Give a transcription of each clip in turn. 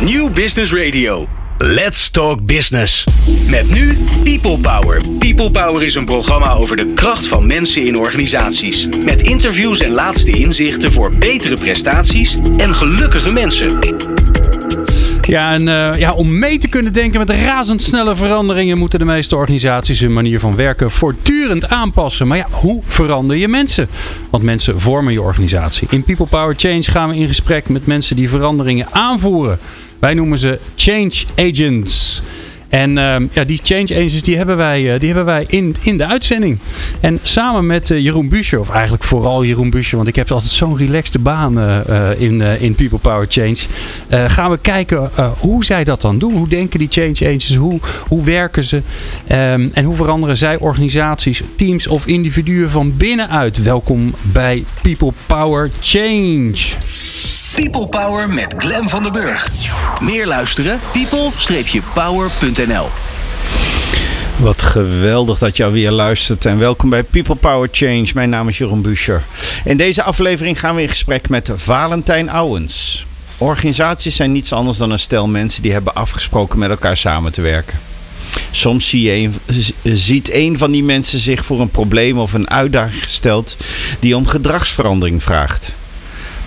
New Business Radio. Let's Talk Business. Met nu People Power. People Power is een programma over de kracht van mensen in organisaties. Met interviews en laatste inzichten voor betere prestaties en gelukkige mensen. Ja, en uh, ja, om mee te kunnen denken met razendsnelle veranderingen moeten de meeste organisaties hun manier van werken voortdurend aanpassen. Maar ja, hoe verander je mensen? Want mensen vormen je organisatie. In People Power Change gaan we in gesprek met mensen die veranderingen aanvoeren. Wij noemen ze change agents. En uh, ja, die change agents die hebben wij, uh, die hebben wij in, in de uitzending. En samen met uh, Jeroen Buscher, of eigenlijk vooral Jeroen Buscher, want ik heb altijd zo'n relaxte baan uh, in, in People Power Change. gaan we kijken hoe zij dat dan doen. Hoe denken die change agents? Hoe, hoe werken ze? Um, en hoe veranderen zij organisaties, teams of individuen van binnenuit? Welkom bij People Power Change. People Power met Glen van den Burg. Meer luisteren? people-power.nl Wat geweldig dat je alweer luistert en welkom bij People Power Change. Mijn naam is Jeroen Buscher. In deze aflevering gaan we in gesprek met Valentijn Ouwens. Organisaties zijn niets anders dan een stel mensen die hebben afgesproken met elkaar samen te werken. Soms ziet een van die mensen zich voor een probleem of een uitdaging gesteld die om gedragsverandering vraagt.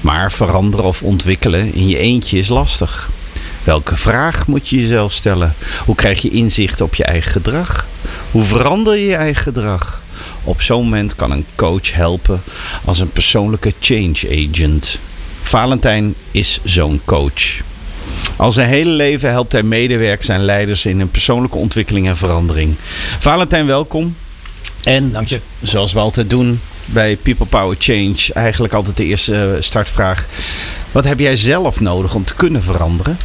Maar veranderen of ontwikkelen in je eentje is lastig. Welke vraag moet je jezelf stellen? Hoe krijg je inzicht op je eigen gedrag? Hoe verander je je eigen gedrag? Op zo'n moment kan een coach helpen als een persoonlijke change agent. Valentijn is zo'n coach. Al zijn hele leven helpt hij medewerkers en leiders in een persoonlijke ontwikkeling en verandering. Valentijn, welkom. En Dank je. zoals we altijd doen, bij People Power Change eigenlijk altijd de eerste eh, startvraag. Wat heb jij zelf nodig om te kunnen veranderen?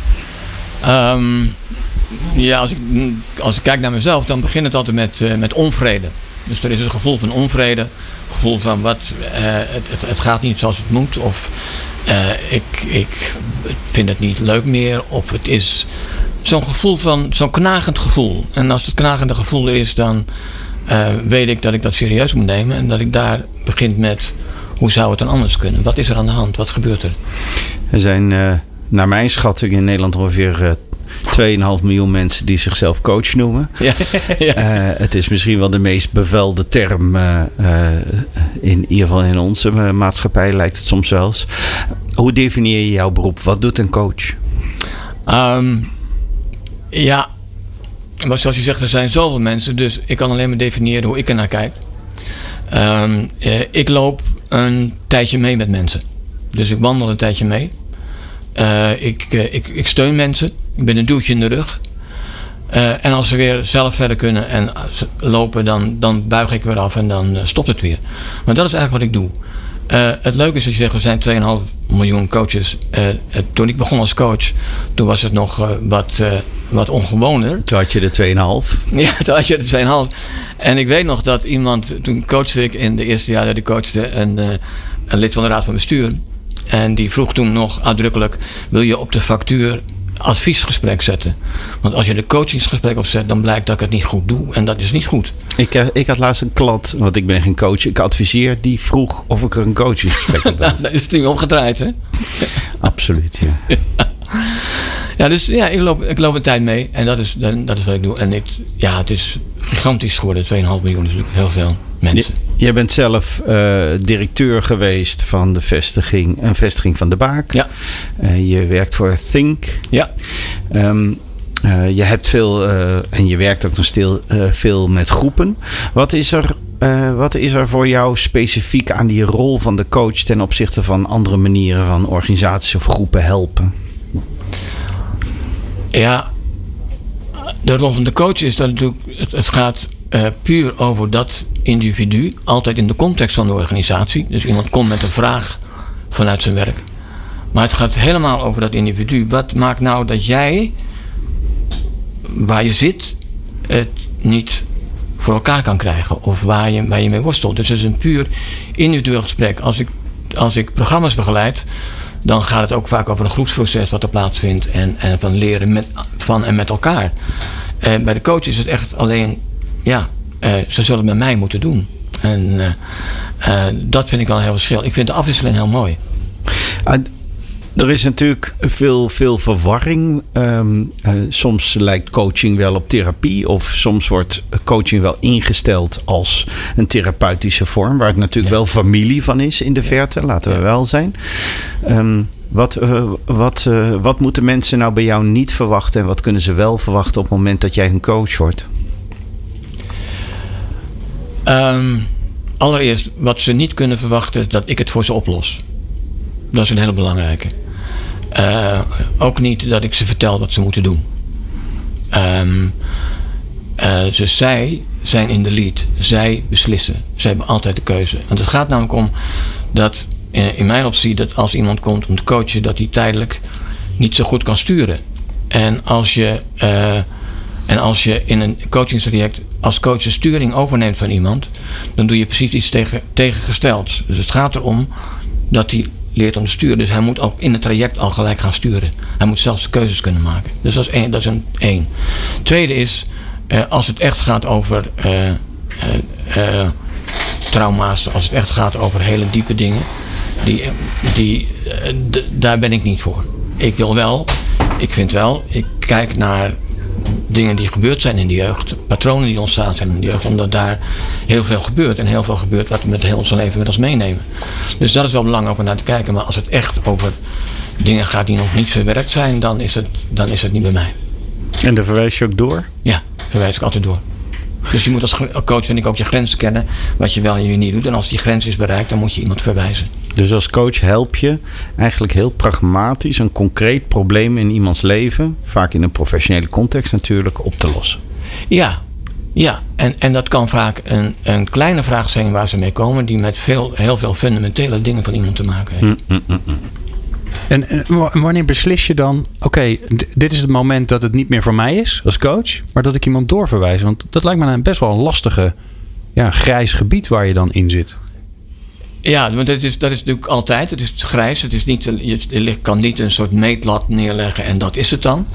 Um, ja, als ik, als ik kijk naar mezelf, dan begint het altijd met, uh, met onvrede. Dus er is een gevoel van onvrede. Gevoel van wat, uh, het, het, het, gaat niet zoals het moet. Of ik, ik vind het niet leuk meer. Of het is zo'n gevoel van, zo'n knagend gevoel. En als het knagende gevoel er is, dan uh, weet ik dat ik dat serieus moet nemen. En dat ik daar begin met hoe zou het dan anders kunnen? Wat is er aan de hand? Wat gebeurt er? Er zijn uh, naar mijn schatting in Nederland ongeveer uh, 2,5 miljoen mensen die zichzelf coach noemen. Ja, ja. Uh, het is misschien wel de meest bevelde term, uh, in ieder geval in onze maatschappij lijkt het soms zelfs. Hoe definieer je jouw beroep? Wat doet een coach? Um, ja, maar zoals je zegt, er zijn zoveel mensen, dus ik kan alleen maar definiëren hoe ik er naar kijk. Um, eh, ik loop een tijdje mee met mensen. Dus ik wandel een tijdje mee. Uh, ik, uh, ik, ik steun mensen. Ik ben een duwtje in de rug. En als ze weer zelf verder kunnen en lopen, dan, dan buig ik weer af en dan stopt het weer. Maar dat is eigenlijk wat ik doe. het leuke is dat je zegt, er zijn 2,5 miljoen coaches. toen ik begon als coach, toen was het nog wat wat ongewoner. Toen had je de 2,5. Ja, toen had je de 2,5. En ik weet nog dat iemand, toen coachte ik in de eerste jaar dat ik coachte, een, uh, een lid van de raad van bestuur. En die vroeg toen nog uitdrukkelijk: wil je op de factuur adviesgesprek zetten? Want als je de coachingsgesprek opzet, dan blijkt dat ik het niet goed doe. En dat is niet goed. Ik, uh, ik had laatst een klant, want ik ben geen coach. Ik adviseer, die vroeg of ik er een coachingsgesprek op had. nou, is het nu omgedraaid, hè? Absoluut, ja. Ja, dus ja, ik loop, ik loop een tijd mee en dat is, dat is wat ik doe. En ik, ja, het is gigantisch geworden. 2,5 miljoen is natuurlijk heel veel mensen. Jij bent zelf uh, directeur geweest van de vestiging, een vestiging van de Baak. Ja. Uh, je werkt voor Think. Ja. Um, uh, je hebt veel, en je werkt ook nog stil, veel met groepen. Wat is er wat is er voor jou specifiek aan die rol van de coach ten opzichte van andere manieren van organisaties of groepen helpen? Ja, de rol van de coach is dat natuurlijk, het, gaat uh, puur over dat individu, altijd in de context van de organisatie. Dus iemand komt met een vraag vanuit zijn werk. Maar het gaat helemaal over dat individu. Wat maakt nou dat jij, waar je zit, het niet voor elkaar kan krijgen? Of waar je, waar je mee worstelt. Dus het is een puur individueel gesprek. Als ik, als ik programma's begeleid, dan gaat het ook vaak over een groepsproces wat er plaatsvindt en, en van leren met, van en met elkaar. Uh, bij de coach is het echt alleen, ja, uh, ze zullen het met mij moeten doen. En uh, dat vind ik wel heel verschil. Ik vind de afwisseling heel mooi. Er is natuurlijk veel, veel verwarring. Ehm, eh, soms lijkt coaching wel op therapie, of soms wordt coaching wel ingesteld als een therapeutische vorm, waar het natuurlijk wel familie van is in de verte, laten we wel zijn. Ehm, wat, eh, wat, eh, wat moeten mensen nou bij jou niet verwachten en wat kunnen ze wel verwachten op het moment dat jij een coach wordt? Ehm, allereerst, wat ze niet kunnen verwachten, dat ik het voor ze oplos. Dat is een hele belangrijke. Uh, ook niet dat ik ze vertel wat ze moeten doen. Um, dus zij zijn in de lead. Zij beslissen. Zij hebben altijd de keuze. Want het gaat namelijk om dat, uh, in mijn optie, dat als iemand komt om te coachen, dat hij tijdelijk niet zo goed kan sturen. En als je, en als je in een coachingstraject als coach de sturing overneemt van iemand, dan doe je precies iets tegen, tegengesteld. Dus het gaat erom dat hij leert om te sturen. Dus hij moet ook in het traject al gelijk gaan sturen. Hij moet zelfs keuzes kunnen maken. Dus dat is één. Dat is een één. Tweede is, eh, als het echt gaat over eh, eh, trauma's, als het echt gaat over hele diepe dingen, die, die, daar ben ik niet voor. Ik wil wel, ik vind wel, ik kijk naar dingen die gebeurd zijn in de jeugd, patronen die ontstaan zijn in de jeugd, omdat daar heel veel gebeurt en heel veel gebeurt wat we met heel ons leven met ons meenemen. Dus dat is wel belangrijk om naar te kijken, maar als het echt over dingen gaat die nog niet verwerkt zijn, dan is het, dan is het niet bij mij. En daar verwijs je ook door? Ja, verwijs ik altijd door. Dus je moet als coach, vind ik, ook je grenzen kennen. Wat je wel en je niet doet. En als die grens is bereikt, dan moet je iemand verwijzen. Dus als coach help je eigenlijk heel pragmatisch een concreet probleem in iemands leven, vaak in een professionele context natuurlijk, op te lossen. Ja, ja. En, en dat kan vaak een, een kleine vraag zijn waar ze mee komen, die met veel, heel veel fundamentele dingen van iemand te maken heeft. Mm, mm, mm, en, en, wanneer beslis je dan, oké, dit is het moment dat het niet meer voor mij is als coach, maar dat ik iemand doorverwijs? Want dat lijkt me een best wel een lastige, ja, grijs gebied waar je dan in zit. Ja, want dat is, dat is natuurlijk altijd. Het is grijs. Het is niet, je kan niet een soort meetlat neerleggen en dat is het dan.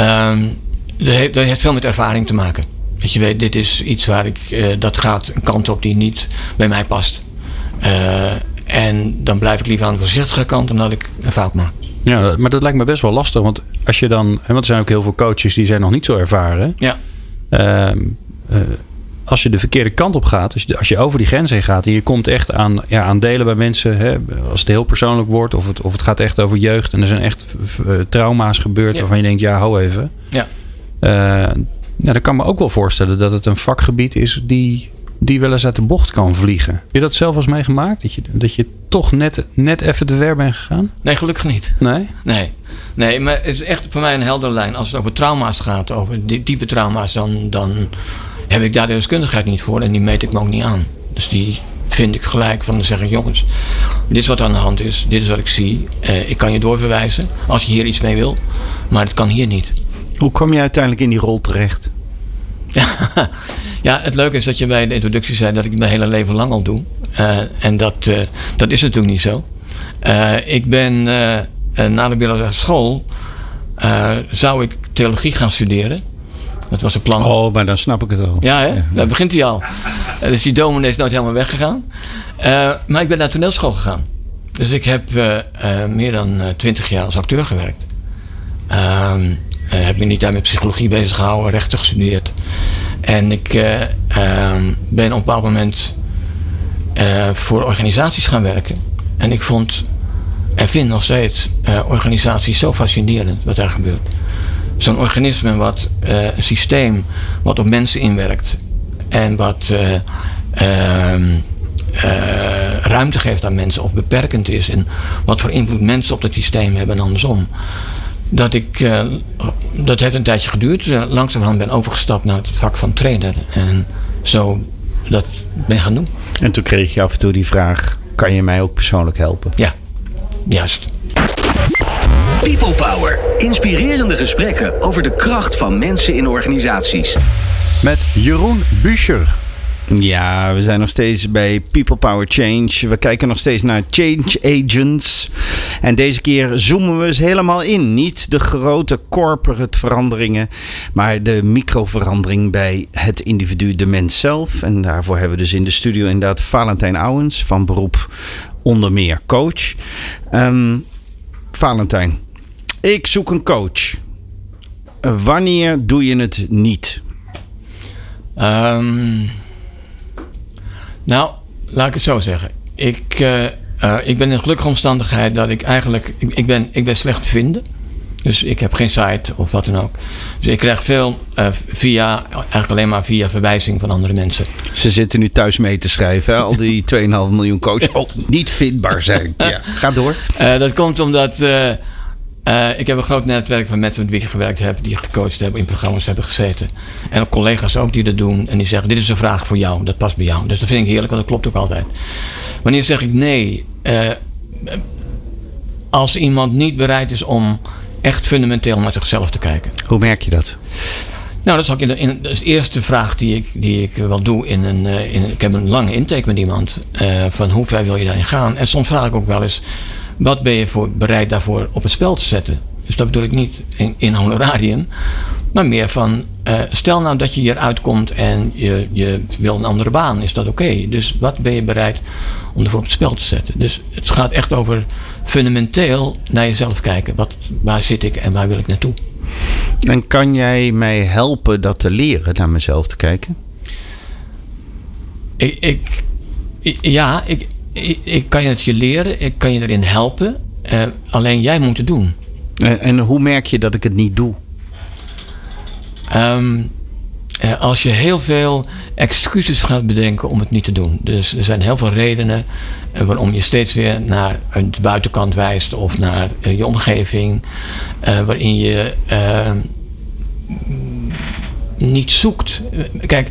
Um, dat, heeft, dat heeft veel met ervaring te maken. Dat je weet, dit is iets waar ik, uh, dat gaat een kant op die niet bij mij past. Uh, en dan blijf ik liever aan de voorzichtige kant omdat ik een fout maak. Ja, maar dat lijkt me best wel lastig. Want als je dan. Want er zijn ook heel veel coaches die zijn nog niet zo ervaren. Ja. Uh, als je de verkeerde kant op gaat, als je, als je over die grens heen gaat en je komt echt aan, ja, aan delen bij mensen, hè, als het heel persoonlijk wordt of het, of het gaat echt over jeugd en er zijn echt trauma's gebeurd waarvan je denkt, ja, hou even. Ja. Uh, nou, dan kan me ook wel voorstellen dat het een vakgebied is die, die wel eens uit de bocht kan vliegen. Heb je dat zelf eens meegemaakt? Dat je, dat je toch net, net even te ver bent gegaan? Nee, gelukkig niet. Nee? Nee. Nee, maar het is echt voor mij een heldere lijn. Als het over trauma's gaat, over diepe trauma's, dan, dan heb ik daar de deskundigheid niet voor en die meet ik me ook niet aan. Dus die vind ik gelijk van te zeggen: jongens, dit is wat aan de hand is, dit is wat ik zie. Uh, ik kan je doorverwijzen als je hier iets mee wil, maar het kan hier niet. Hoe kwam je uiteindelijk in die rol terecht? ja, het leuke is dat je bij de introductie zei dat ik het mijn hele leven lang al doe. Uh, en dat, uh, dat is natuurlijk niet zo. ik ben na de middelbare school zou ik theologie gaan studeren. Dat was het plan. Oh, maar dan snap ik het al. Ja, hè? Ja. daar begint hij al. Uh, dus die dominee is nooit helemaal weggegaan. Uh, maar ik ben naar toneelschool gegaan. Dus ik heb uh, meer dan twintig jaar als acteur gewerkt. Ehm, heb me niet daar met psychologie bezig gehouden, rechten gestudeerd. En ik ehm, ben op een bepaald moment voor organisaties gaan werken. En ik vond en vind nog steeds organisaties zo fascinerend wat daar gebeurt zo'n organisme wat uh, een systeem wat op mensen inwerkt en wat uh, uh, ruimte geeft aan mensen of beperkend is en wat voor invloed mensen op dat systeem hebben en andersom. Dat ik, dat heeft een tijdje geduurd. langzamerhand ben overgestapt naar het vak van trainer en zo dat ben gaan doen. En toen kreeg je af en toe die vraag: kan je mij ook persoonlijk helpen? Ja, juist. People Power. Inspirerende gesprekken over de kracht van mensen in organisaties. Met Jeroen Buescher. Ja, we zijn nog steeds bij People Power Change. We kijken nog steeds naar change agents. En deze keer zoomen we eens helemaal in. Niet de grote corporate veranderingen, maar de microverandering bij het individu, de mens zelf. En daarvoor hebben we dus in de studio inderdaad Valentijn Ouwens van beroep onder meer coach. Um, Valentijn, ik zoek een coach. Wanneer doe je het niet? Ehm, nou, laat ik het zo zeggen. Ik, eh, eh, ik ben in gelukkige omstandigheid dat ik eigenlijk... Ik, ik, ben, ik ben slecht te vinden. Dus ik heb geen site of wat dan ook. Dus ik krijg veel eh, via, eigenlijk alleen maar via verwijzing van andere mensen. Ze zitten nu thuis mee te schrijven, hè? al die 2,5 miljoen coaches. Oh, niet vindbaar zijn. Ja, ga door. Dat komt omdat eh, ik heb een groot netwerk van mensen met wie ik gewerkt heb, die gecoacht hebben, in programma's hebben gezeten. En ook collega's ook die dat doen en die zeggen: Dit is een vraag voor jou, dat past bij jou. Dus dat vind ik heerlijk, want dat klopt ook altijd. Wanneer zeg ik nee? Eh, als iemand niet bereid is om echt fundamenteel naar zichzelf te kijken. Hoe merk je dat? Nou, dat is ook in de, in, dat is de eerste vraag die ik, die ik wel doe. In een, eh, in, ik heb een lange intake met iemand. van hoe ver wil je daarin gaan? En soms vraag ik ook wel eens: wat ben je voor, bereid daarvoor op het spel te zetten? Dus dat bedoel ik niet in, in honorarium. Maar meer van: eh, stel nou dat je hier uitkomt en je, je wil een andere baan. Is dat oké? Dus wat ben je bereid om ervoor op het spel te zetten? Dus het gaat echt over fundamenteel naar jezelf kijken. Wat, waar zit ik en waar wil ik naartoe? En kan jij mij helpen dat te leren, naar mezelf te kijken? Ik, ik- ja, ik, ik, ik kan je het je leren, ik kan je erin helpen. eh, alleen jij moet het doen. En, en hoe merk je dat ik het niet doe? Ehm, eh, als je heel veel excuses gaat bedenken om het niet te doen. Dus er zijn heel veel redenen eh, waarom je steeds weer naar de buitenkant wijst of naar je omgeving. waarin je eh, niet zoekt. Kijk,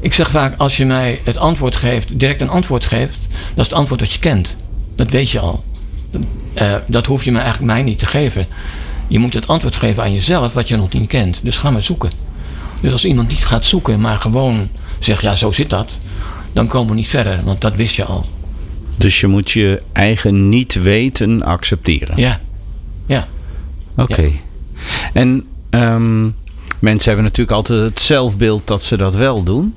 ik zeg vaak als je mij het antwoord geeft, direct een antwoord geeft, dat is het antwoord dat je kent. Dat weet je al. Eh, dat hoef je me eigenlijk mij niet te geven. Je moet het antwoord geven aan jezelf wat je nog niet kent. Dus ga maar zoeken. Dus als iemand niet gaat zoeken, maar gewoon zegt ja, zo zit dat, dan komen we niet verder, want dat wist je al. Dus je moet je eigen niet weten accepteren. Ja, ja. Oké. En ehm, mensen hebben natuurlijk altijd het zelfbeeld dat ze dat wel doen.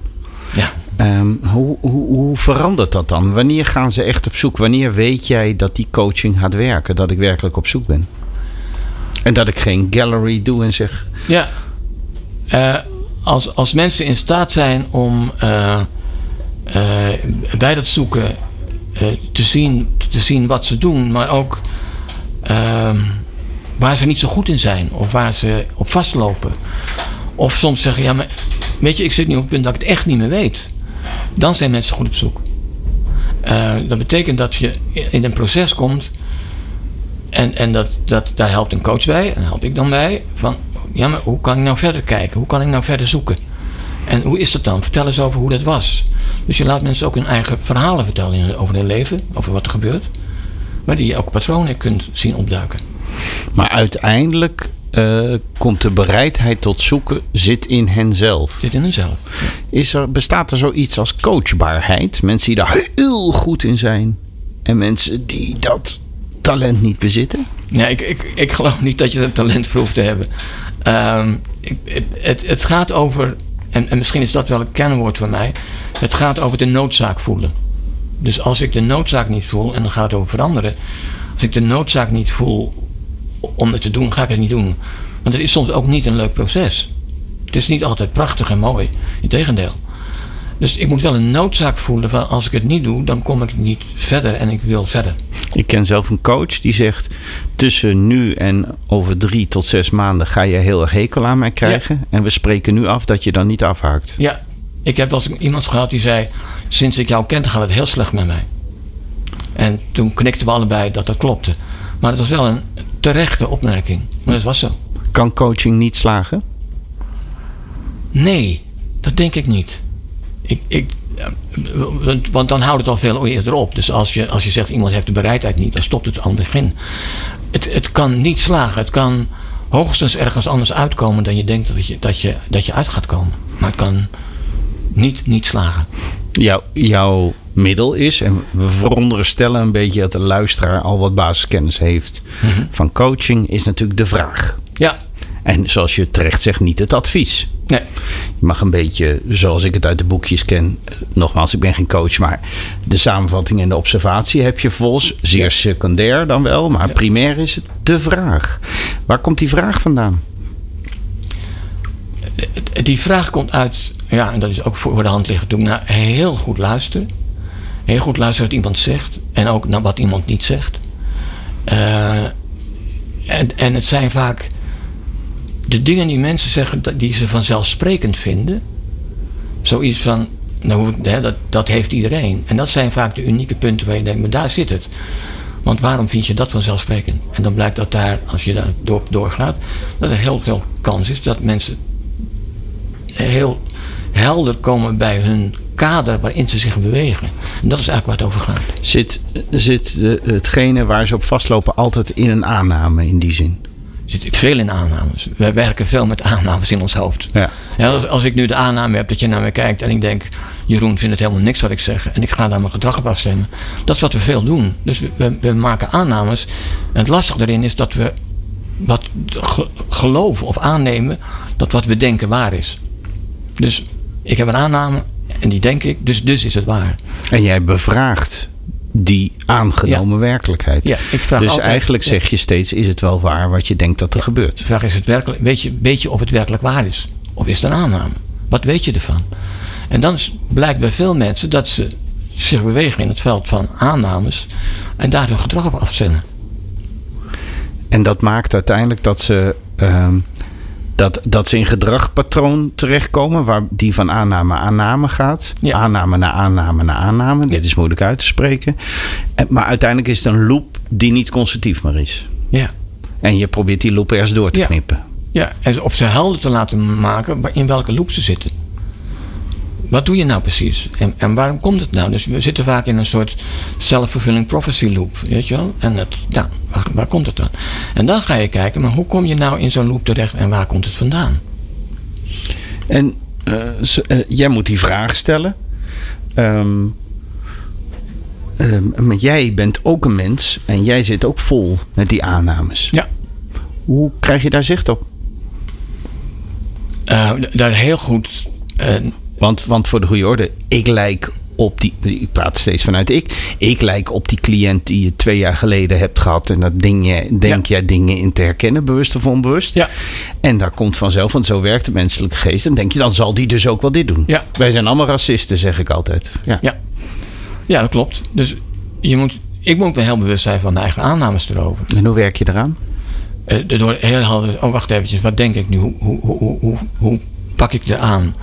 Ehm, hoe, hoe, hoe verandert dat dan? Wanneer gaan ze echt op zoek? Wanneer weet jij dat die coaching gaat werken? Dat ik werkelijk op zoek ben? En dat ik geen gallery doe en zeg... Ja. Eh, als, als mensen in staat zijn om eh, eh, bij dat zoeken te, zien, te zien wat ze doen, maar ook ehm, waar ze niet zo goed in zijn of waar ze op vastlopen. Of soms zeggen, ja, maar weet je, ik zit nu op het punt dat ik het echt niet meer weet. Dan zijn mensen goed op zoek. Eh, dat betekent dat je in een proces komt en, en dat, dat, daar helpt een coach bij, en help ik dan bij. Van, ja, maar hoe kan ik nou verder kijken? Hoe kan ik nou verder zoeken? En hoe is dat dan? Vertel eens over hoe dat was. Dus je laat mensen ook hun eigen verhalen vertellen over hun leven, over wat er gebeurt. Maar die je ook patronen kunt zien opduiken. Maar uiteindelijk eh, komt de bereidheid tot zoeken zit in henzelf. Zit in hunzelf. Is er, bestaat er zoiets als coachbaarheid? Mensen die daar heel goed in zijn. En mensen die dat talent niet bezitten? Ja, ik, ik, ik geloof niet dat je dat talent voor hoeft te hebben. Ehm, ik, het, het gaat over, en, en misschien is dat wel het kernwoord van mij, het gaat over de noodzaak voelen. Dus als ik de noodzaak niet voel, en dan gaat het over veranderen, als ik de noodzaak niet voel om het te doen, ga ik het niet doen. Want het is soms ook niet een leuk proces. Het is niet altijd prachtig en mooi, integendeel. Dus ik moet wel een noodzaak voelen van als ik het niet doe, dan kom ik niet verder en ik wil verder. Ik ken zelf een coach die zegt: tussen nu en over drie tot zes maanden ga je heel erg hekel aan mij krijgen. En we spreken nu af dat je dan niet afhaakt. Ja, ik heb wel eens iemand gehad die zei: Sinds ik jou ken, gaat het heel slecht met mij. En toen knikten we allebei dat dat klopte. Maar het was wel een terechte opmerking. Maar dat was zo. Kan coaching niet slagen? Nee, dat denk ik niet. Ik, ik, want, want dan houdt het al veel eerder op. Dus als je, als je zegt iemand heeft de bereidheid niet, dan stopt het aan het begin. Het, het kan niet slagen. Het kan hoogstens ergens anders uitkomen dan je denkt dat je, dat je, dat je uit gaat komen. Maar het kan niet, niet slagen. Jouw, jouw middel is, en we veronderstellen een beetje dat de luisteraar al wat basiskennis heeft van coaching, is natuurlijk de vraag. Ja, En zoals je terecht zegt, niet het advies. Nee. Je mag een beetje, zoals ik het uit de boekjes ken, nogmaals, ik ben geen coach, maar de samenvatting en de observatie heb je volgens. Zeer secundair dan wel, maar primair is het de vraag. Waar komt die vraag vandaan? Die vraag komt uit, ja, en dat is ook voor de hand liggen, toen naar heel goed luisteren. Heel goed luisteren wat iemand zegt en ook naar wat iemand niet zegt. Uh, en, en het zijn vaak de dingen die mensen zeggen die ze vanzelfsprekend vinden. Zoiets van, nou, hè, dat, dat heeft iedereen. En dat zijn vaak de unieke punten waar je denkt, maar daar zit het. Want waarom vind je dat vanzelfsprekend? En dan blijkt dat daar, als je daar door, doorgaat, dat er heel veel kans is dat mensen heel helder komen bij hun kader waarin ze zich bewegen. En dat is eigenlijk waar het over gaat. Zit, zit de, hetgene waar ze op vastlopen altijd in een aanname in die zin? Er zit veel in aannames. Wij werken veel met aannames in ons hoofd. Ja. ja als, als, ik nu de aanname heb dat je naar me kijkt en ik denk... Jeroen vindt het helemaal niks wat ik zeg en ik ga daar mijn gedrag op afstemmen. Dat is wat we veel doen. Dus we, we maken aannames. En het lastige daarin is dat we wat geloven of aannemen dat wat we denken waar is. Dus ik heb een aanname en die denk ik, dus, dus is het waar. En jij bevraagt die aangenomen werkelijkheid. Ja, ik vraag dus altijd, eigenlijk zeg je steeds: is het wel waar wat je denkt dat er gebeurt? De vraag is: het werkelijk, weet, je, weet je of het werkelijk waar is? Of is het een aanname? Wat weet je ervan? En dan blijkt bij veel mensen dat ze zich bewegen in het veld van aannames en daar hun gedrag op afzenden. En dat maakt uiteindelijk dat ze ehm, dat, dat ze in gedragpatroon terechtkomen, waar die van aanname aanname gaat. Aanname naar aanname naar aanname. Dit is moeilijk uit te spreken. Maar uiteindelijk is het een loop die niet constructief meer is. Ja. En je probeert die loop ergens door te knippen. Ja, of ze helder te laten maken in welke loop ze zitten wat doe je nou precies? En, en waarom komt het nou? Dus we zitten vaak in een soort self-fulfilling prophecy loop, weet je wel? En het, nou, waar, komt het dan? En dan ga je kijken, maar hoe kom je nou in zo'n loop terecht en waar komt het vandaan? En uh, jij moet die vraag stellen. Um, maar jij bent ook een mens en jij zit ook vol met die aannames. Ja. Hoe krijg je daar zicht op? Uh, daar heel goed want, want voor de goede orde, ik lijk op die. Ik praat steeds vanuit ik. Ik lijk op die cliënt die je twee jaar geleden hebt gehad. En dat ding je, denk jij dingen in te herkennen, bewust of onbewust. Ja. En daar komt vanzelf, want zo werkt de menselijke geest. En denk je, dan zal die dus ook wel dit doen. Ja. Wij zijn allemaal racisten, zeg ik altijd. Ja, ja. ja dat klopt. Dus je moet, ik moet me heel bewust zijn van de eigen aannames erover. En hoe werk je eraan? Uh, door heel helder, oh wacht eventjes, wat denk ik nu? Hoe, hoe, hoe, hoe pak ik er aan?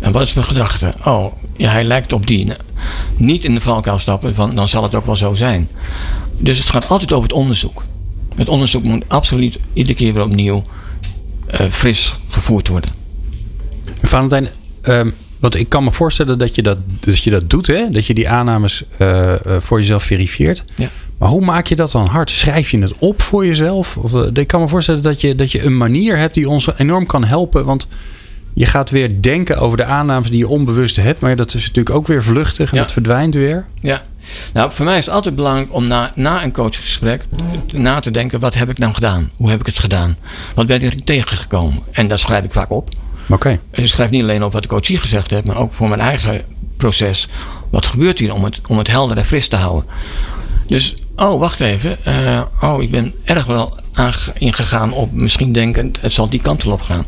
En wat is mijn gedachte? Oh, ja, hij lijkt op die. Niet in de valkuil stappen, van, dan zal het ook wel zo zijn. Dus het gaat altijd over het onderzoek. Het onderzoek moet absoluut iedere keer weer opnieuw uh, fris gevoerd worden. Valentijn, um, want ik kan me voorstellen dat je dat, dat, je dat doet, hè? dat je die aannames uh, uh, voor jezelf verifieert. Ja. Maar hoe maak je dat dan hard? Schrijf je het op voor jezelf? Of, ik kan me voorstellen dat je, dat je een manier hebt die ons enorm kan helpen. Want je gaat weer denken over de aannames die je onbewust hebt. Maar dat is natuurlijk ook weer vluchtig en dat verdwijnt weer. Ja. Nou, voor mij is het altijd belangrijk om na, na een coachgesprek na te denken: wat heb ik nou gedaan? Hoe heb ik het gedaan? Wat ben ik tegengekomen? En dat schrijf ik vaak op. Oké. Okay. En ik schrijf niet alleen op wat de coach hier gezegd heeft, maar ook voor mijn eigen proces. Wat gebeurt hier om het, om het helder en fris te houden? Dus, oh, wacht even. Uh, oh, ik ben erg wel ingegaan op misschien denken: het zal die kant op gaan.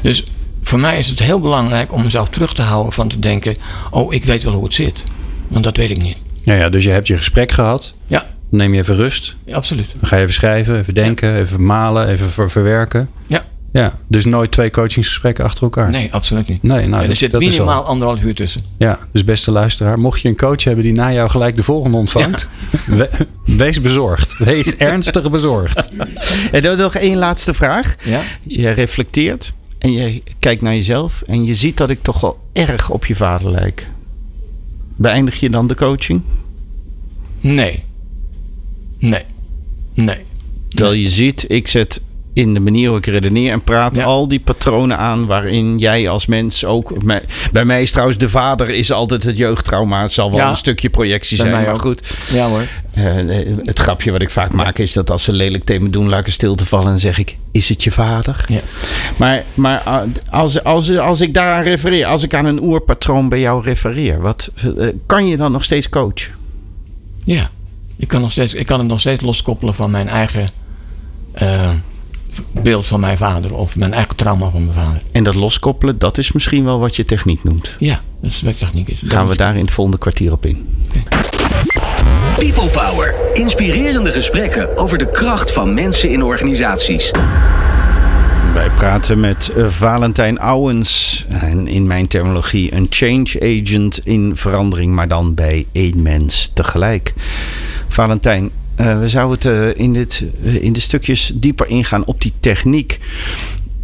Dus voor mij is het heel belangrijk om mezelf terug te houden van te denken: oh, ik weet wel hoe het zit. Want dat weet ik niet. Ja, ja dus je hebt je gesprek gehad. Ja. Dan neem je even rust. Ja, absoluut. Dan ga je even schrijven, even denken, even malen, even verwerken. Ja. Ja, dus nooit twee coachingsgesprekken achter elkaar. Nee, absoluut niet. Nee, nou, er zit minimaal anderhalf uur tussen. Ja, dus beste luisteraar, mocht je een coach hebben die na jou gelijk de volgende ontvangt, wees bezorgd. Wees ernstig bezorgd. En dan nog één laatste vraag. Ja? Je reflecteert en je kijkt naar jezelf en je ziet dat ik toch wel erg op je vader lijk. Beëindig je dan de coaching? Nee. Nee. Nee. Terwijl je ziet, ik zet in de manier hoe ik redeneer en praat Ja. al die patronen aan waarin jij als mens ook. Bij mij is trouwens de vader is altijd het jeugdtrauma. Het zal wel Ja. een stukje projectie Bij zijn, mij maar ook. goed. Ja hoor. Eh, het grapje wat ik vaak maak is dat als ze lelijk tegen me doen, laat ik een stilte vallen en zeg ik: Is het je vader? Ja. Maar, maar als, als, als ik daaraan refereer, als ik aan een oerpatroon bij jou refereer, wat, eh, kan je dan nog steeds coachen? Ja. Ik kan, nog steeds, ik kan het nog steeds loskoppelen van mijn eigen eh, beeld van mijn vader. Of mijn eigen trauma van mijn vader. En dat loskoppelen, dat is misschien wel wat je techniek noemt. Ja, dat is wat techniek is. Gaan we daar in het volgende kwartier op in. People Power. Inspirerende gesprekken over de kracht van mensen in organisaties. Wij praten met eh, Valentijn Ouwens. En in mijn terminologie een change agent in verandering, maar dan bij één mens tegelijk. Valentijn, eh, we zouden het eh, in, dit, eh, in de stukjes dieper ingaan op die techniek.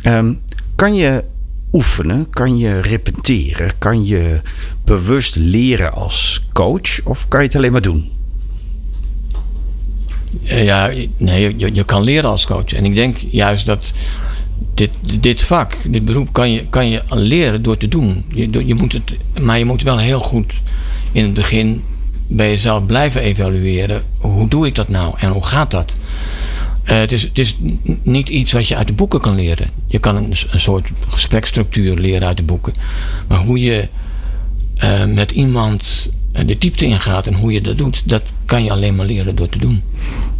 Ehm, kan je oefenen? Kan je repeteren? Kan je bewust leren als coach? Of kan je het alleen maar doen? Ja, nee, je, je kan leren als coach. En ik denk juist dat dit, dit vak, dit beroep, kan je, kan je leren door te doen. Je, je moet het, maar je moet wel heel goed in het begin bij jezelf blijven evalueren. Hoe doe ik dat nou en hoe gaat dat? Eh, het, is, het is niet iets wat je uit de boeken kan leren. Je kan een, een soort gespreksstructuur leren uit de boeken. Maar hoe je eh, met iemand eh, de diepte ingaat en hoe je dat doet, dat kan je alleen maar leren door te doen.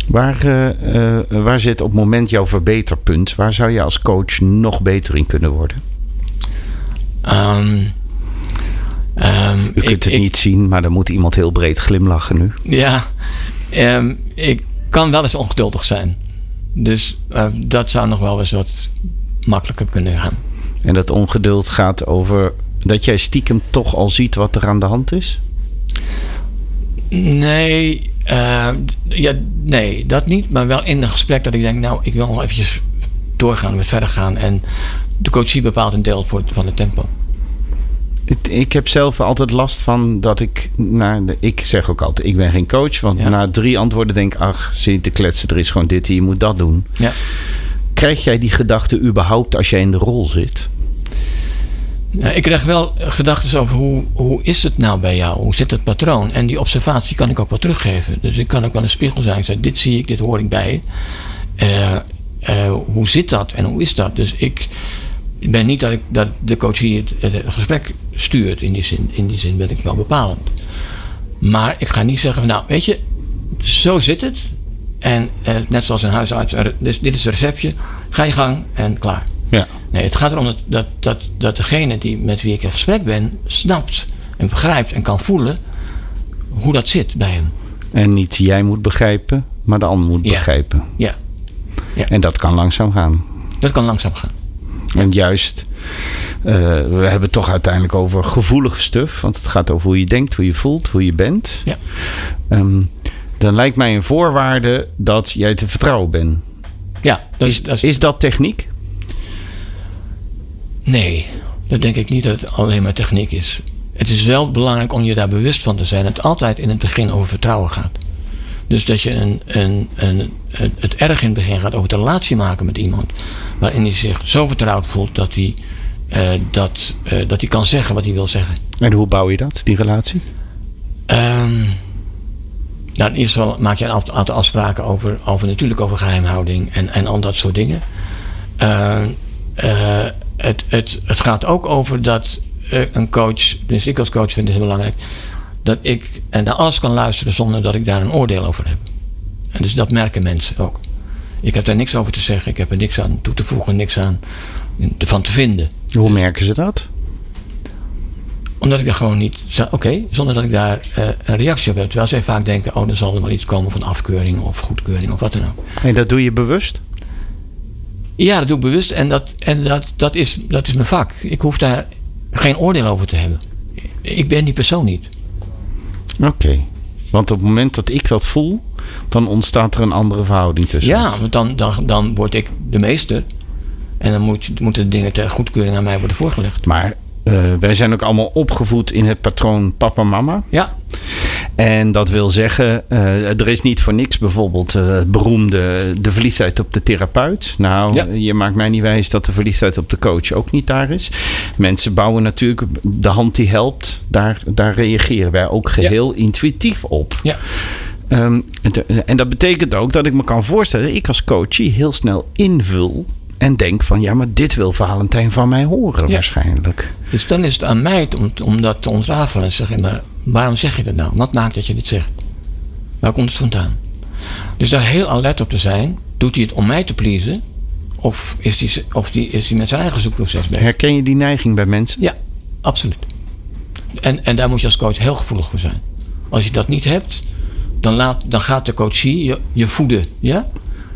Waar, waar zit op het moment jouw verbeterpunt? Waar zou je als coach nog beter in kunnen worden? Ehm, ehm, U kunt ik- het ik- niet zien, maar dan moet iemand heel breed glimlachen nu. Ja, ehm, ik kan wel eens ongeduldig zijn. Dus eh, dat zou nog wel eens wat makkelijker kunnen gaan. En dat ongeduld gaat over dat jij stiekem toch al ziet wat er aan de hand is? Nee, ja, nee, dat niet. Maar wel in een gesprek dat ik denk, nou, ik wil nog eventjes doorgaan, met verder gaan. En de coachie bepaalt een deel voor, van het tempo. Ik heb zelf altijd last van dat ik. de, ik zeg ook altijd: ik ben geen coach. Want Ja. na drie antwoorden denk ik: ach, zit te kletsen, er is gewoon dit, je moet dat doen. Ja. Krijg jij die gedachte überhaupt als jij in de rol zit? Ja, ik krijg wel gedachten over hoe, hoe is het nou bij jou? Hoe zit het patroon? En die observatie kan ik ook wel teruggeven. Dus ik kan ook wel een spiegel zijn. Ik zeg, dit zie ik, dit hoor ik bij. Eh, eh, hoe zit dat en hoe is dat? Dus ik ben niet dat, ik, dat de coach hier het, het gesprek stuurt. In die, zin, in die zin ben ik wel bepalend. Maar ik ga niet zeggen, van, nou weet je, zo zit het. En eh, net zoals een huisarts, er- dus dit is het receptje. Ga je gang en klaar. Ja. Nee, het gaat erom dat, dat, dat, dat degene die, met wie ik in gesprek ben, snapt en begrijpt en kan voelen hoe dat zit bij hem. En niet jij moet begrijpen, maar de ander moet Ja. begrijpen. Ja, En dat kan langzaam gaan. dat kan langzaam gaan. En juist, eh, we hebben het toch uiteindelijk over gevoelige stuf. Want het gaat over hoe je denkt, hoe je voelt, hoe je bent. Ja. Ehm, dan lijkt mij een voorwaarde dat jij te vertrouwen bent. Ja, dat is, Is, dat is- is dat techniek? nee, dat denk ik niet dat het alleen maar techniek is. Het is wel belangrijk om je daar bewust van te zijn dat het altijd in het begin over vertrouwen gaat. Dus dat je een, een, een, het, erg in het begin gaat over de relatie maken met iemand. Waarin hij zich zo vertrouwd voelt dat hij, eh, dat, eh, dat hij kan zeggen wat hij wil zeggen. En hoe bouw je dat, die relatie? Ehm nou, in ieder geval maak je een aantal afspraken over, over natuurlijk over geheimhouding en, en al dat soort dingen. Ehm, eh, het, het, het gaat ook over dat een coach, dus ik als coach vind het heel belangrijk, dat ik en naar alles kan luisteren zonder dat ik daar een oordeel over heb. En dus dat merken mensen ook. Ik heb daar niks over te zeggen, ik heb er niks aan toe te voegen, niks aan van te vinden. Hoe merken ze dat? Omdat ik er gewoon niet. Oké, zonder dat ik daar eh, een reactie op heb. Terwijl zij vaak denken: oh, er zal er wel iets komen van afkeuring of goedkeuring of wat dan ook. En dat doe je bewust? Ja, dat doe ik bewust en, dat, en dat, dat, is, dat is mijn vak. Ik hoef daar geen oordeel over te hebben. Ik ben die persoon niet. Oké. Want op het moment dat ik dat voel, dan ontstaat er een andere verhouding tussen. Ja, want dan, dan, dan word ik de meester. En dan moet, moeten de dingen ter goedkeuring aan mij worden voorgelegd. Maar eh, wij zijn ook allemaal opgevoed in het patroon papa-mama. Ja, En dat wil zeggen, uh, er is niet voor niks bijvoorbeeld uh, het beroemde de verliefdheid op de therapeut. Nou, ja. je maakt mij niet wijs dat de verliefdheid op de coach ook niet daar is. Mensen bouwen natuurlijk de hand die helpt. Daar, daar reageren wij ook geheel ja. intuïtief op. Ja. Um, en dat betekent ook dat ik me kan voorstellen, ik als coachie heel snel invul en denk van ja, maar dit wil Valentijn van mij horen ja. waarschijnlijk. Dus dan is het aan mij om, om dat te ontrafelen en zeggen, maar waarom zeg je dat nou? Wat maakt dat je dit zegt? Waar komt het vandaan? Dus daar heel alert op te zijn. Doet hij het om mij te pleasen? Of is hij, of die, is hij met zijn eigen zoekproces bezig? Herken je die neiging bij mensen? Ja, absoluut. En, en daar moet je als coach heel gevoelig voor zijn. Als je dat niet hebt, dan, laat, dan gaat de coachie je, je voeden. Ja?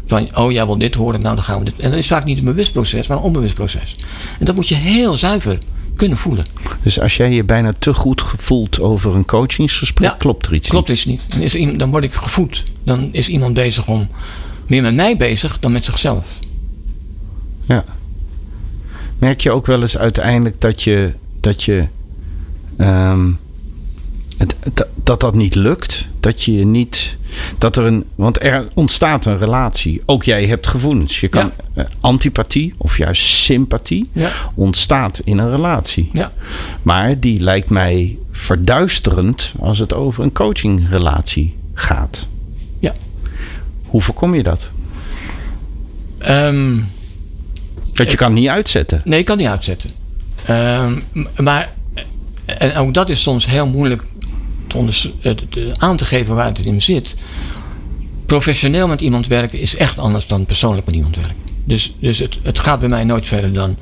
Van, oh jij wil dit horen, nou dan gaan we dit. En dat is vaak niet een bewust proces, maar een onbewust proces. En dat moet je heel zuiver kunnen voelen. Dus als jij je bijna te goed voelt over een coachingsgesprek, klopt er iets klopt niet? Klopt iets niet. Dan, is, dan word ik gevoed. Dan is iemand bezig om meer met mij bezig dan met zichzelf. Ja. Merk je ook wel eens uiteindelijk dat je, dat je um, het, dat, dat dat niet lukt? Dat je niet dat er een, want er ontstaat een relatie. Ook jij hebt gevoelens. Je kan ja. uh, antipathie of juist sympathie ja. ontstaat in een relatie. Ja. Maar die lijkt mij verduisterend als het over een coachingrelatie gaat. Ja. Hoe voorkom je dat? Um, dat je kan niet uitzetten. Nee, ik kan niet uitzetten. Um, maar en ook dat is soms heel moeilijk aan te geven waar het in zit. Professioneel met iemand werken is echt anders dan persoonlijk met iemand werken. Dus, dus het, het gaat bij mij nooit verder dan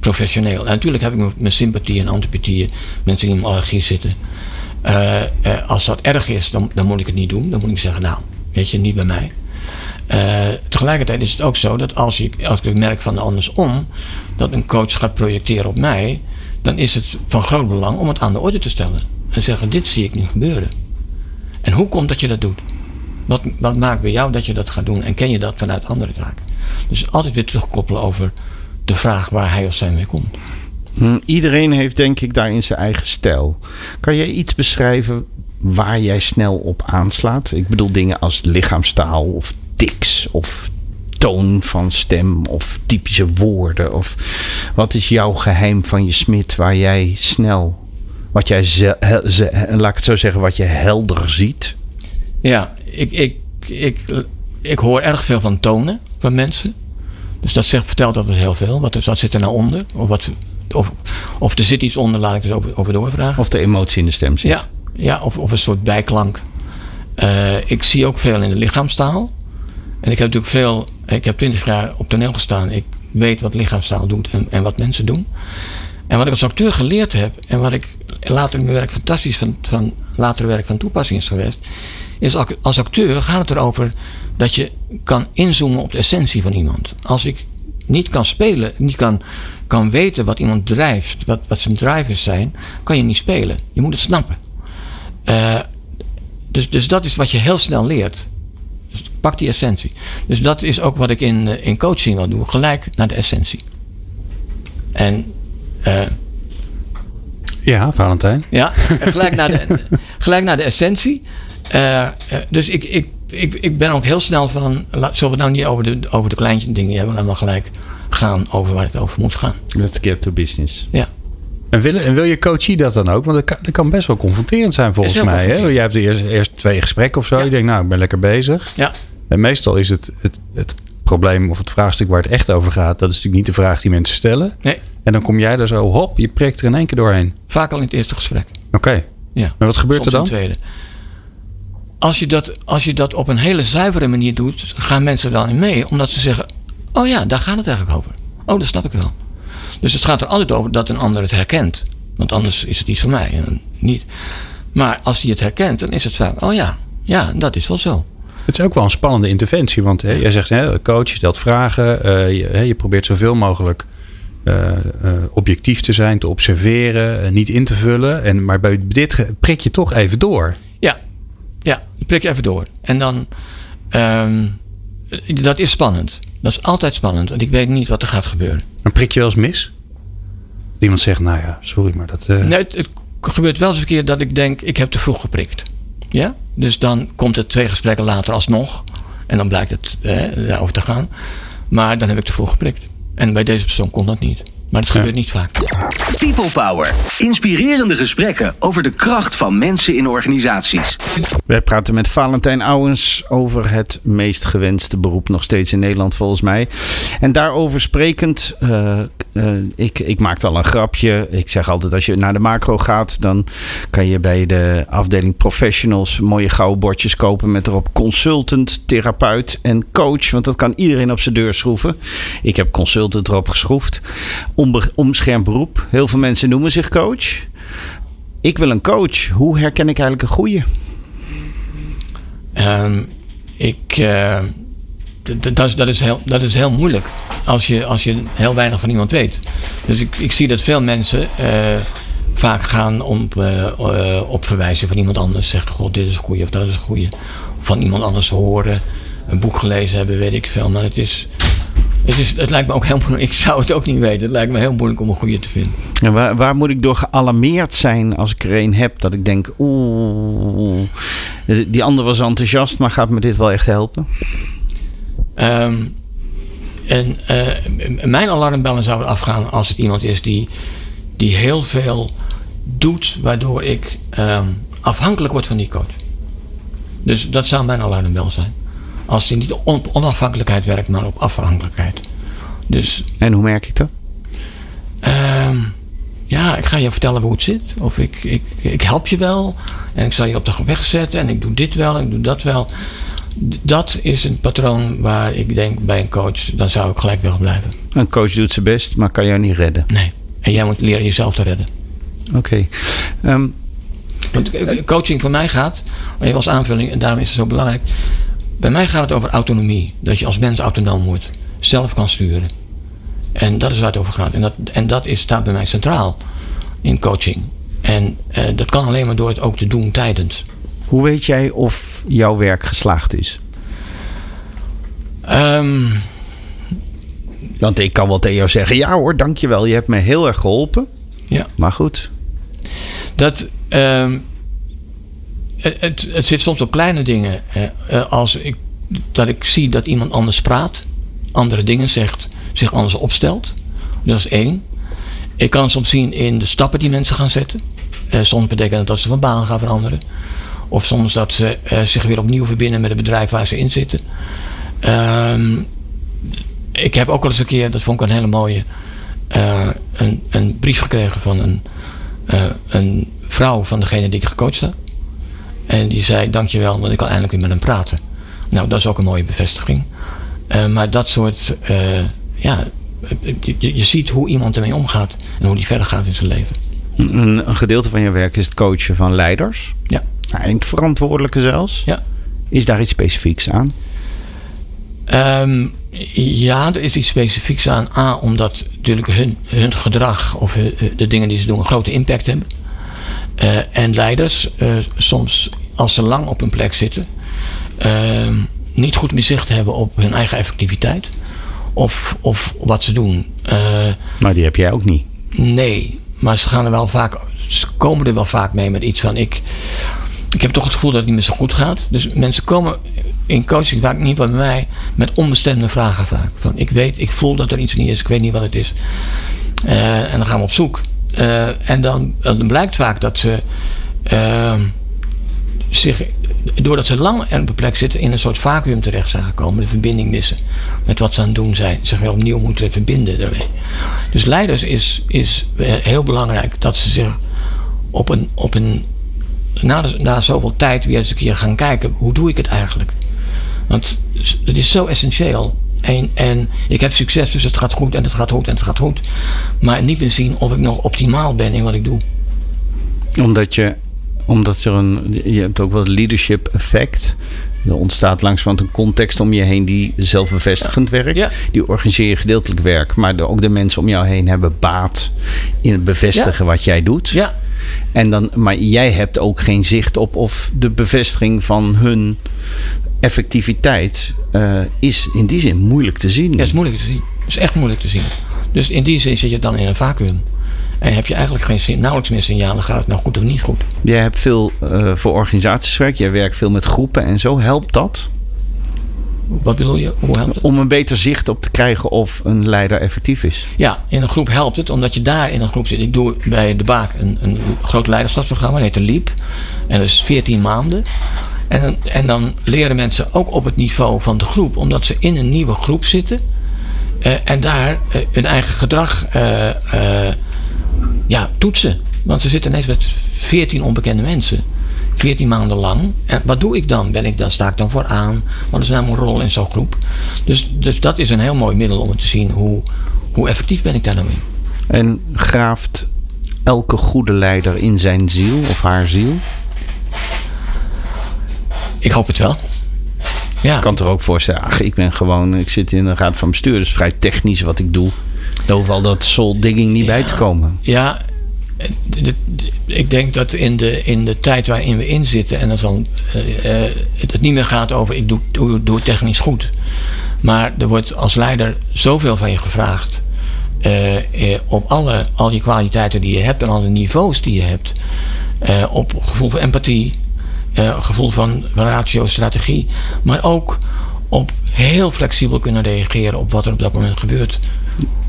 professioneel. En natuurlijk heb ik mijn sympathie en antipathieën, mensen die in allergie zitten. Uh, uh, als dat erg is, dan, dan moet ik het niet doen. Dan moet ik zeggen, nou, weet je, niet bij mij. Tegelijkertijd is het ook zo dat als ik, als ik merk van andersom, dat een coach gaat projecteren op mij, dan is het van groot belang om het aan de orde te stellen en zeggen: Dit zie ik niet gebeuren. En hoe komt dat je dat doet? Wat, wat maakt bij jou dat je dat gaat doen? En ken je dat vanuit andere zaken? Dus altijd weer terugkoppelen over de vraag waar hij of zij mee komt. Hm, iedereen heeft denk ik daarin zijn eigen stijl. Kan jij iets beschrijven waar jij snel op aanslaat? Ik bedoel dingen als lichaamstaal of tics of toon van stem of typische woorden. Of wat is jouw geheim van je smid waar jij snel wat jij, ze, laat ik het zo zeggen, wat je helder ziet? Ja, ik, ik, ik, ik hoor erg veel van tonen van mensen. Dus dat zegt, vertelt altijd heel veel. Wat, wat zit er nou onder? Of, wat, of, of er zit iets onder, laat ik het over, over doorvragen. Of de emotie in de stem zit. Ja, ja of, of een soort bijklank. Uh, ik zie ook veel in de lichaamstaal. En ik heb natuurlijk veel, ik heb twintig jaar op toneel gestaan. Ik weet wat lichaamstaal doet en, en wat mensen doen. En wat ik als acteur geleerd heb, en wat ik later mijn werk fantastisch van, van latere werk van toepassing is geweest, is als acteur gaat het erover dat je kan inzoomen op de essentie van iemand. Als ik niet kan spelen, niet kan, kan weten wat iemand drijft, wat, wat zijn drivers zijn, kan je niet spelen. Je moet het snappen. Uh, dus, dus dat is wat je heel snel leert. Dus pak die essentie. Dus dat is ook wat ik in, eh, in coaching wil doen. Gelijk naar de essentie. En uh, ja, Valentijn. Ja, gelijk naar de, gelijk naar de essentie. Uh, dus ik, ik, ik, ik ben ook heel snel van. Zullen we het nou niet over de, over de kleintje dingen hebben, dan wel gelijk gaan over waar het over moet gaan. Let's get to business. Ja. En wil, en wil je coachie dat dan ook? Want dat kan, dat kan best wel confronterend zijn volgens mij. Hè? Jij hebt eerst, eerst twee gesprekken of zo. Je denkt, nou, ik ben lekker bezig. Ja. En meestal is het, het, het probleem of het vraagstuk waar het echt over gaat, dat is natuurlijk niet de vraag die mensen stellen. Nee. En dan kom jij er zo, hop, je prikt er in één keer doorheen. Vaak al in het eerste gesprek. Oké. Ja. En wat gebeurt er dan? tweede. Als je, dat, als je dat op een hele zuivere manier doet, gaan mensen dan in mee. Omdat ze zeggen, oh ja, daar gaat het eigenlijk over. Oh, dat snap ik wel. Dus het gaat er altijd over dat een ander het herkent. Want anders is het iets van mij en niet. Maar als hij het herkent, dan is het vaak, oh ja, ja, dat is wel zo. Het is ook wel een spannende interventie. Want hè, jij zegt, hè, coach, je stelt vragen. Uh, je, hè, je, probeert zoveel mogelijk uh, uh, objectief te zijn, te observeren, niet in te vullen. En, maar bij dit prik je toch even door. Ja, ja prik je even door. En dan, um, dat is spannend. Dat is altijd spannend. Want ik weet niet wat er gaat gebeuren. Dan prik je wel eens mis? Iemand zegt, nou ja, sorry, maar dat... Nee, het, het gebeurt wel eens een keer dat ik denk, ik heb te vroeg geprikt. Ja, dus dan komt het twee gesprekken later alsnog. En dan blijkt het daarover te gaan. Maar dan heb ik te vroeg geprikt. En bij deze persoon kon dat niet. Maar dat gebeurt niet vaak. People Power. Inspirerende gesprekken over de kracht van mensen in organisaties. Wij praten met Valentijn Ouwens over het meest gewenste beroep nog steeds in Nederland volgens mij. En daarover sprekend, uh, uh, ik, ik maakte al een grapje. Ik zeg altijd als je naar de macro gaat, dan kan je bij de afdeling professionals mooie gouden bordjes kopen met erop consultant, therapeut en coach. Want dat kan iedereen op zijn deur schroeven. Ik heb consultant erop geschroefd omschermd beroep. Heel veel mensen noemen zich coach. Ik wil een coach. Hoe herken ik eigenlijk een goede? Um, ik, uh, dat, dat, is heel, dat is heel moeilijk als je, als je heel weinig van iemand weet. Dus ik, ik zie dat veel mensen uh, vaak gaan om, uh, op verwijzen van iemand anders. Zeggen, god, dit is een goede of dat is een goede. Van iemand anders horen, een boek gelezen hebben, weet ik veel. Maar het is, het, is, het lijkt me ook heel moeilijk. Ik zou het ook niet weten. Het lijkt me heel moeilijk om een goede te vinden. En waar, waar moet ik door gealarmeerd zijn als ik er een heb? Dat ik denk, oeh, die ander was enthousiast, maar gaat me dit wel echt helpen? Um, en uh, mijn alarmbellen zouden afgaan als het iemand is die, die heel veel doet, waardoor ik um, afhankelijk word van die coach. Dus dat zou mijn alarmbel zijn. Als hij niet op onafhankelijkheid werkt, maar op afhankelijkheid. Dus, en hoe merk ik dat? Uh, ja, ik ga je vertellen hoe het zit. Of ik, ik, ik help je wel. En ik zal je op de weg zetten. En ik doe dit wel. En ik doe dat wel. Dat is een patroon waar ik denk bij een coach, dan zou ik gelijk weg blijven. Een coach doet zijn best, maar kan jou niet redden. Nee. En jij moet leren jezelf te redden. Oké. Okay. Um, coaching voor mij gaat, als aanvulling, en daarom is het zo belangrijk. Bij mij gaat het over autonomie. Dat je als mens autonoom wordt. Zelf kan sturen. En dat is waar het over gaat. En dat, en dat is, staat bij mij centraal in coaching. En eh, dat kan alleen maar door het ook te doen tijdens. Hoe weet jij of jouw werk geslaagd is? Um, Want ik kan wel tegen jou zeggen: ja hoor, dankjewel, je hebt me heel erg geholpen. Ja. Maar goed. Dat. Um, het, het, zit soms op kleine dingen. Eh, als ik, dat ik zie dat iemand anders praat, andere dingen zegt, zich anders opstelt. Dat is één. Ik kan soms zien in de stappen die mensen gaan zetten. Uh, soms betekent dat dat ze van baan gaan veranderen. Of soms dat ze zich weer opnieuw verbinden met het bedrijf waar ze in zitten. Ehm, ik heb ook wel eens een keer, dat vond ik een hele mooie, een, een, brief gekregen van een, een vrouw van degene die ik gecoacht heb. En die zei, dankjewel, want ik kan eindelijk weer met hem praten. Nou, dat is ook een mooie bevestiging. Uh, maar dat soort, uh, ja, je, je, ziet hoe iemand ermee omgaat en hoe die verder gaat in zijn leven. Een, een gedeelte van je werk is het coachen van leiders. Ja. Eindverantwoordelijke zelfs. Ja. Is daar iets specifieks aan? Um, ja, er is iets specifieks aan. A, omdat natuurlijk hun, hun gedrag of de dingen die ze doen een grote impact hebben. Uh, en leiders, uh, soms als ze lang op een plek zitten, uh, niet goed meer zicht hebben op hun eigen effectiviteit of, of wat ze doen. maar die heb jij ook niet. Nee, maar ze gaan er wel vaak, ze komen er wel vaak mee met iets van ik. Ik heb toch het gevoel dat het niet meer zo goed gaat. Dus mensen komen in coaching vaak niet bij mij met onbestemde vragen vaak. Van ik weet, ik voel dat er iets niet is, ik weet niet wat het is. en dan gaan we op zoek. Uh, en dan, dan, blijkt vaak dat ze uh, zich, doordat ze lang op een plek zitten, in een soort vacuüm terecht zijn gekomen, de verbinding missen met wat ze aan het doen zijn, zich weer opnieuw moeten verbinden daarmee. Dus leiders is, is heel belangrijk dat ze zich op een, op een na, na zoveel tijd weer eens een keer gaan kijken, hoe doe ik het eigenlijk? Want het is zo essentieel en, en ik heb succes, dus het gaat goed en het gaat goed en het gaat goed. Maar niet meer zien of ik nog optimaal ben in wat ik doe. Omdat je, omdat er een, je hebt ook wel leadership effect. Er ontstaat langzamerhand een context om je heen die zelfbevestigend werkt. Ja. Die organiseer je gedeeltelijk werk. Maar de, ook de mensen om jou heen hebben baat in het bevestigen Ja. wat jij doet. Ja, En dan, maar jij hebt ook geen zicht op of de bevestiging van hun effectiviteit eh, is in die zin moeilijk te zien. Ja, het is moeilijk te zien. Het is echt moeilijk te zien. Dus in die zin zit je dan in een vacuüm. En heb je eigenlijk geen, nauwelijks meer signalen, gaat het nou goed of niet goed? Jij hebt veel eh, voor organisaties gewerkt. Jij werkt veel met groepen en zo. Helpt dat? Wat bedoel je? Hoe helpt het? Om een beter zicht op te krijgen of een leider effectief is. Ja, in een groep helpt het, omdat je daar in een groep zit. Ik doe bij de Baak een, een groot leiderschapsprogramma, dat heet de LEAP. En dat is 14 maanden. En, en dan leren mensen ook op het niveau van de groep, omdat ze in een nieuwe groep zitten. eh, en daar eh, hun eigen gedrag eh, ja, toetsen. Want ze zitten ineens met 14 onbekende mensen. 14 maanden lang. En wat doe ik dan? Ben ik dan, sta ik dan vooraan? Wat is nou mijn rol in zo'n groep? Dus, dus dat is een heel mooi middel om te zien hoe, hoe effectief ben ik daar nou in. En graaft elke goede leider in zijn ziel of haar ziel? Ik hoop het wel. Ja, Ik kan er ook voorstellen, ach, ik ben gewoon, ik zit in een raad van bestuur, dus vrij technisch wat ik doe. Daar hoeft al dat soul digging niet bij te komen. ja de- de- ik denk dat in de, in de tijd waarin we in zitten, en dat dan, eh, eh, het het niet meer gaat over ik doe, doe, doe het technisch goed. Maar er wordt als leider zoveel van je gevraagd. eh, op alle, al die kwaliteiten die je hebt en alle niveaus die je hebt. op gevoel van empathie, eh, gevoel van ratio, strategie. Maar ook op heel flexibel kunnen reageren op wat er op dat moment gebeurt.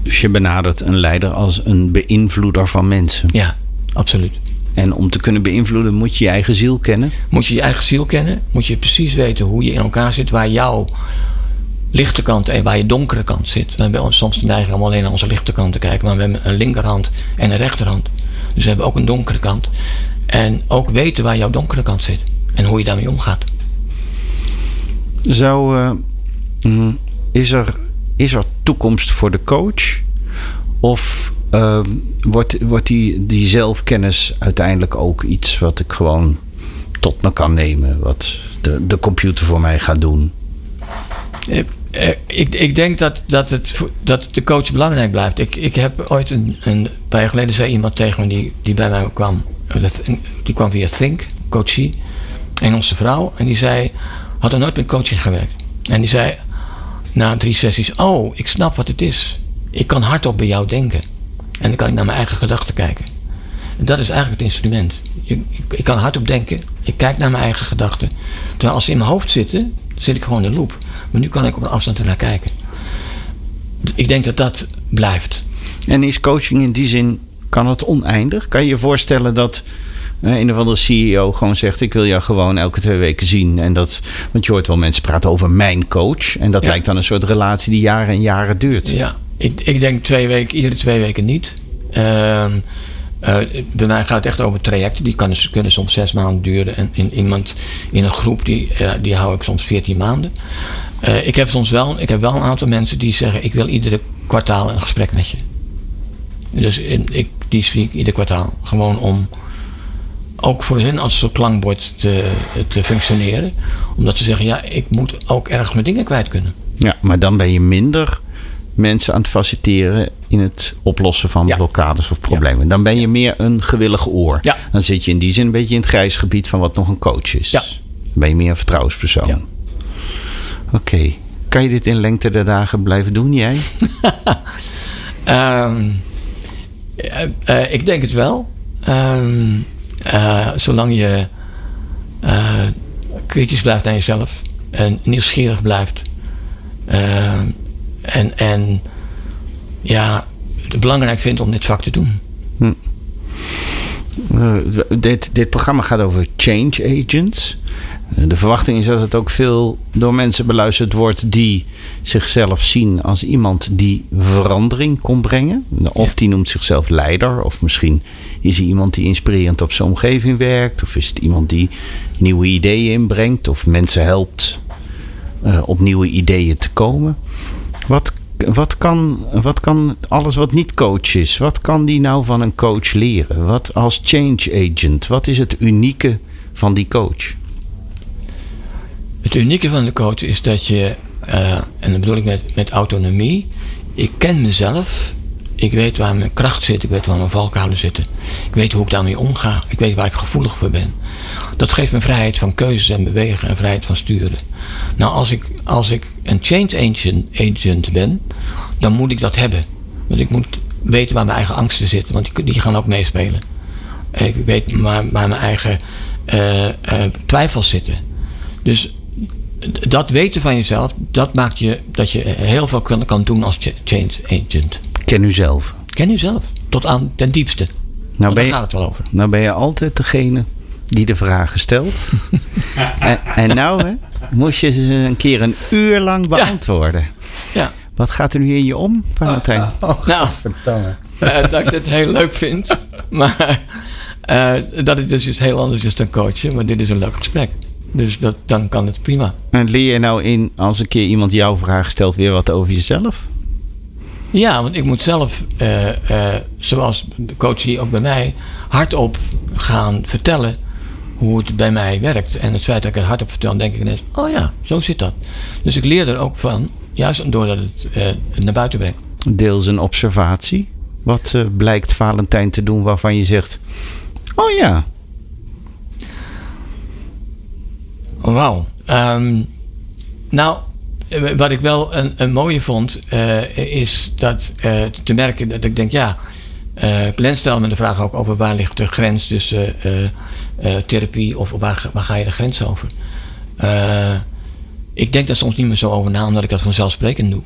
Dus je benadert een leider als een beïnvloeder van mensen. Ja, absoluut. En om te kunnen beïnvloeden moet je je eigen ziel kennen. Moet je je eigen ziel kennen. Moet je precies weten hoe je in elkaar zit. Waar jouw lichte kant en waar je donkere kant zit. We hebben soms de neiging om alleen naar onze lichte kant te kijken. Maar we hebben een linkerhand en een rechterhand. Dus we hebben ook een donkere kant. En ook weten waar jouw donkere kant zit. En hoe je daarmee omgaat. Zou, eh, mm, is, er, is er toekomst voor de coach? Of eh, wordt, wordt die, die zelfkennis uiteindelijk ook iets wat ik gewoon tot me kan nemen? Wat de, de computer voor mij gaat doen? Eh, eh, ik, ik denk dat, dat, het, dat de coach belangrijk blijft. Ik, ik heb ooit een, een paar jaar geleden zei iemand tegen me die, die bij mij kwam. Eh, Die kwam via Think, coachie. Engelse vrouw. En die zei, had er nooit met coaching gewerkt. En die zei na drie sessies, oh, ik snap wat het is. Ik kan hardop bij jou denken. En dan kan ik naar mijn eigen gedachten kijken. En dat is eigenlijk het instrument. Ik, ik kan hardop denken. Ik kijk naar mijn eigen gedachten. Terwijl als ze in mijn hoofd zitten, zit ik gewoon in de loop. Maar nu kan ik op een afstand ernaar kijken. Ik denk dat dat blijft. En is coaching in die zin, kan het oneindig? Kan je je voorstellen dat een of andere CEO gewoon zegt: Ik wil jou gewoon elke twee weken zien. En dat, want je hoort wel mensen praten over mijn coach. En dat Ja. lijkt dan een soort relatie die jaren en jaren duurt. Ja, ik, ik denk twee weken, iedere twee weken niet. Eh, bij mij gaat het echt over trajecten. Die kan, kunnen soms zes maanden duren. En in, iemand in een groep, die, eh, die hou ik soms veertien maanden. Eh, ik, heb soms wel, ik heb wel een aantal mensen die zeggen... ik wil iedere kwartaal een gesprek met je. Dus ik, die zie ik ieder kwartaal. Gewoon om ook voor hun als soort klankbord te, te functioneren. Omdat ze zeggen, ja, ik moet ook ergens mijn dingen kwijt kunnen. Ja, maar dan ben je minder mensen aan het faciliteren in het oplossen van Ja. blokkades of problemen. Dan ben je meer een gewillig oor. Ja. Dan zit je in die zin een beetje in het grijs gebied van wat nog een coach is. Ja. Dan ben je meer een vertrouwenspersoon. Ja. Oké. Kan je dit in lengte der dagen blijven doen, jij? Ehm, eh, eh, ik denk het wel. Ehm, eh, zolang je kritisch blijft naar jezelf en nieuwsgierig blijft. En, en ja, het belangrijk vindt om dit vak te doen. Eh, dit, dit programma gaat over change agents. Eh, De verwachting is dat het ook veel door mensen beluisterd wordt die zichzelf zien als iemand die verandering kon brengen. Of die noemt zichzelf leider, of misschien is hij iemand die inspirerend op zijn omgeving werkt, of is het iemand die nieuwe ideeën inbrengt, of mensen helpt eh, op nieuwe ideeën te komen. Wat, wat, kan, wat kan alles wat niet coach is, wat kan die nou van een coach leren? Wat als change agent, wat is het unieke van die coach? Het unieke van de coach is dat je, eh, en dat bedoel ik met, met autonomie, ik ken mezelf, ik weet waar mijn kracht zit, ik weet waar mijn valkuilen zitten, ik weet hoe ik daarmee omga, ik weet waar ik gevoelig voor ben. Dat geeft me vrijheid van keuzes en bewegen en vrijheid van sturen. Nou, als ik, als ik een change agent, agent ben, dan moet ik dat hebben. Want ik moet weten waar mijn eigen angsten zitten, want die, gaan ook meespelen. Ik weet waar, waar mijn eigen eh, eh, twijfels zitten. Dus dat weten van jezelf, dat maakt je dat je heel veel kan, kan doen als change agent. Ken u zelf. Ken u zelf, tot aan ten diepste. Nou ben, je, gaat het wel over. nou ben je altijd degene die de vragen stelt. en, en nou hè, moest je ze een keer een uur lang beantwoorden. Ja. ja. Wat gaat er nu in je om, Valentijn? Oh, oh, nou, uh, dat ik het heel leuk vind. Maar uh, dat is dus iets heel anders is dan coachen. Maar dit is een leuk gesprek. Dus dat, dan kan het prima. En leer je nou in, als een keer iemand jouw vraag stelt, weer wat over jezelf? Ja, want ik moet zelf, uh, uh, zoals de coach hier ook bij mij, hardop gaan vertellen hoe het bij mij werkt. En het feit dat ik het hardop vertel, denk ik ineens, oh ja, zo zit dat. Dus ik leer er ook van, juist doordat het uh, naar buiten brengt. Deels een observatie. Wat blijkt Valentijn te doen waarvan je zegt, oh ja. Wauw. Um, nou, wat ik wel een, een mooie vond, uh, is dat uh, te merken dat ik denk, ja, uh, Glenn stelde me de vraag ook over waar ligt de grens tussen therapie of waar, waar ga je de grens over? ik denk daar soms niet meer zo over na, omdat ik dat vanzelfsprekend doe.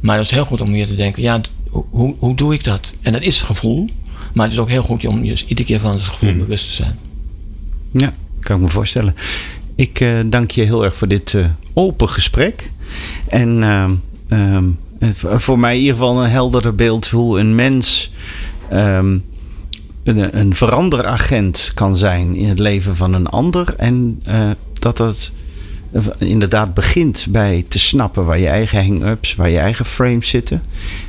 Maar het is heel goed om weer te denken, ja, hoe, hoe doe ik dat? En dat is gevoel, maar het is ook heel goed om je iedere keer van het gevoel hmm. bewust te zijn. Ja, kan ik me voorstellen. Ik dank je heel erg voor dit open gesprek. En uh, um, voor mij in ieder geval een helderder beeld hoe een mens um, een, een veranderagent kan zijn in het leven van een ander. En dat dat inderdaad begint bij te snappen waar je eigen hang-ups, waar je eigen frames zitten.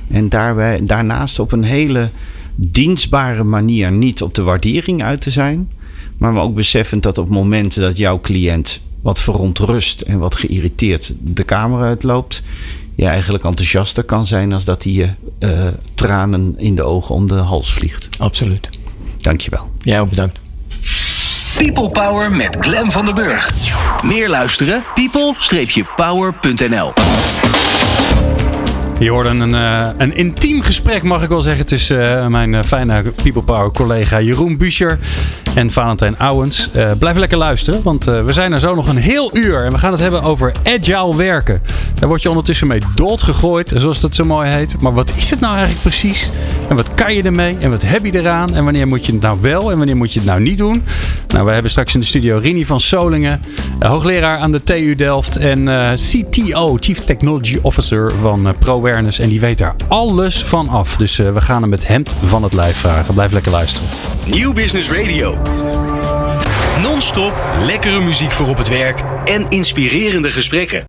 En daarbij, daarnaast op een hele dienstbare manier niet op de waardering uit te zijn. Maar ook beseffend dat op momenten dat jouw cliënt wat verontrust en wat geïrriteerd de kamer uitloopt, je eigenlijk enthousiaster kan zijn als dat hij je uh, tranen in de ogen om de hals vliegt. Absoluut. Dankjewel. Jij ook bedankt. People Power met Glen van den Burg. Meer luisteren? people-power.nl je hoorde een, uh, een intiem gesprek, mag ik wel zeggen, tussen uh, mijn uh, fijne People Power collega Jeroen Buescher en Valentijn Ouwens. blijf lekker luisteren, want we zijn er zo nog een heel uur en we gaan het hebben over agile werken. Daar word je ondertussen mee doodgegooid, zoals dat zo mooi heet. Maar wat is het nou eigenlijk precies? En wat kan je ermee? En wat heb je eraan? En wanneer moet je het nou wel en wanneer moet je het nou niet doen? Nou, we hebben straks in de studio Rini van Solingen, hoogleraar aan de TU Delft en CTO, Chief Technology Officer van Pro en die weet daar alles van af. Dus uh, we gaan hem het hemd van het lijf vragen. Blijf lekker luisteren. Nieuw Business Radio. Non-stop lekkere muziek voor op het werk en inspirerende gesprekken.